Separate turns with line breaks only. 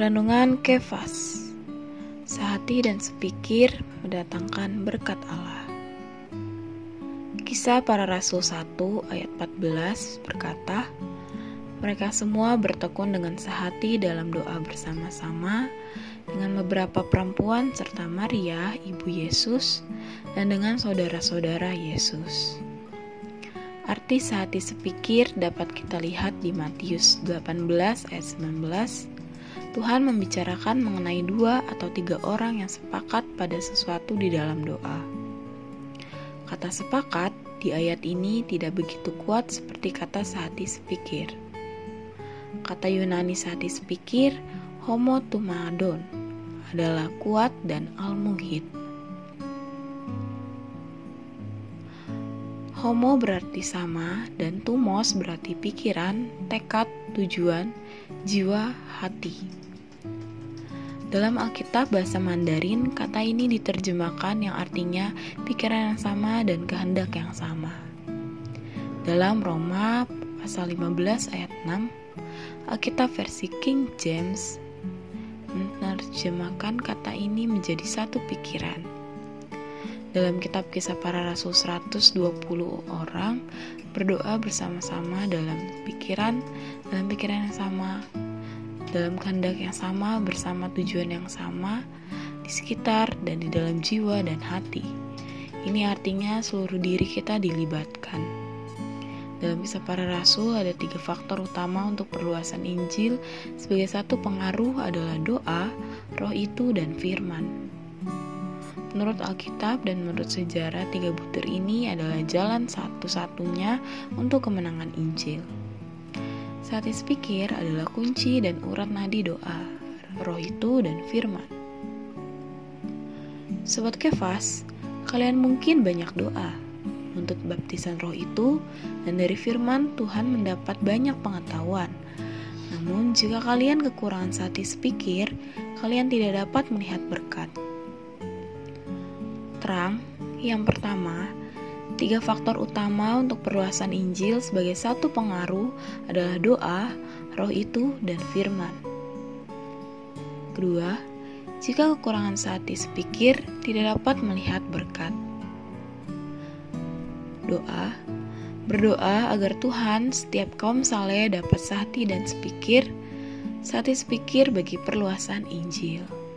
Renungan Kefas Sehati dan sepikir mendatangkan berkat Allah Kisah para Rasul 1 ayat 14 berkata Mereka semua bertekun dengan sehati dalam doa bersama-sama dengan beberapa perempuan serta Maria, ibu Yesus, dan dengan saudara-saudara Yesus. Arti sehati sepikir dapat kita lihat di Matius 18 ayat 19 Tuhan membicarakan mengenai dua atau tiga orang yang sepakat pada sesuatu di dalam doa. Kata sepakat di ayat ini tidak begitu kuat seperti kata sehati sepikir. Kata Yunani sehati sepikir, homo tumadon, adalah kuat dan almuhid. Homo berarti sama dan tumos berarti pikiran, tekad, tujuan, jiwa, hati. Dalam Alkitab bahasa Mandarin, kata ini diterjemahkan yang artinya pikiran yang sama dan kehendak yang sama. Dalam Roma pasal 15 ayat 6, Alkitab versi King James menerjemahkan kata ini menjadi satu pikiran. Dalam kitab kisah para rasul 120 orang berdoa bersama-sama dalam pikiran, dalam pikiran yang sama, dalam kehendak yang sama bersama tujuan yang sama di sekitar dan di dalam jiwa dan hati. Ini artinya seluruh diri kita dilibatkan. Dalam kisah para rasul ada tiga faktor utama untuk perluasan Injil sebagai satu pengaruh adalah doa, roh itu, dan firman. Menurut Alkitab dan menurut sejarah, tiga butir ini adalah jalan satu-satunya untuk kemenangan Injil. Satis pikir adalah kunci dan urat nadi doa, roh itu dan firman. Sobat Kefas, kalian mungkin banyak doa untuk baptisan roh itu dan dari firman Tuhan mendapat banyak pengetahuan. Namun jika kalian kekurangan satis pikir, kalian tidak dapat melihat berkat. Terang, yang pertama, Tiga faktor utama untuk perluasan Injil sebagai satu pengaruh adalah doa, roh itu, dan firman. Kedua, jika kekurangan sati sepikir tidak dapat melihat berkat. Doa, berdoa agar Tuhan setiap kaum saleh dapat sati dan sepikir, sati sepikir bagi perluasan Injil.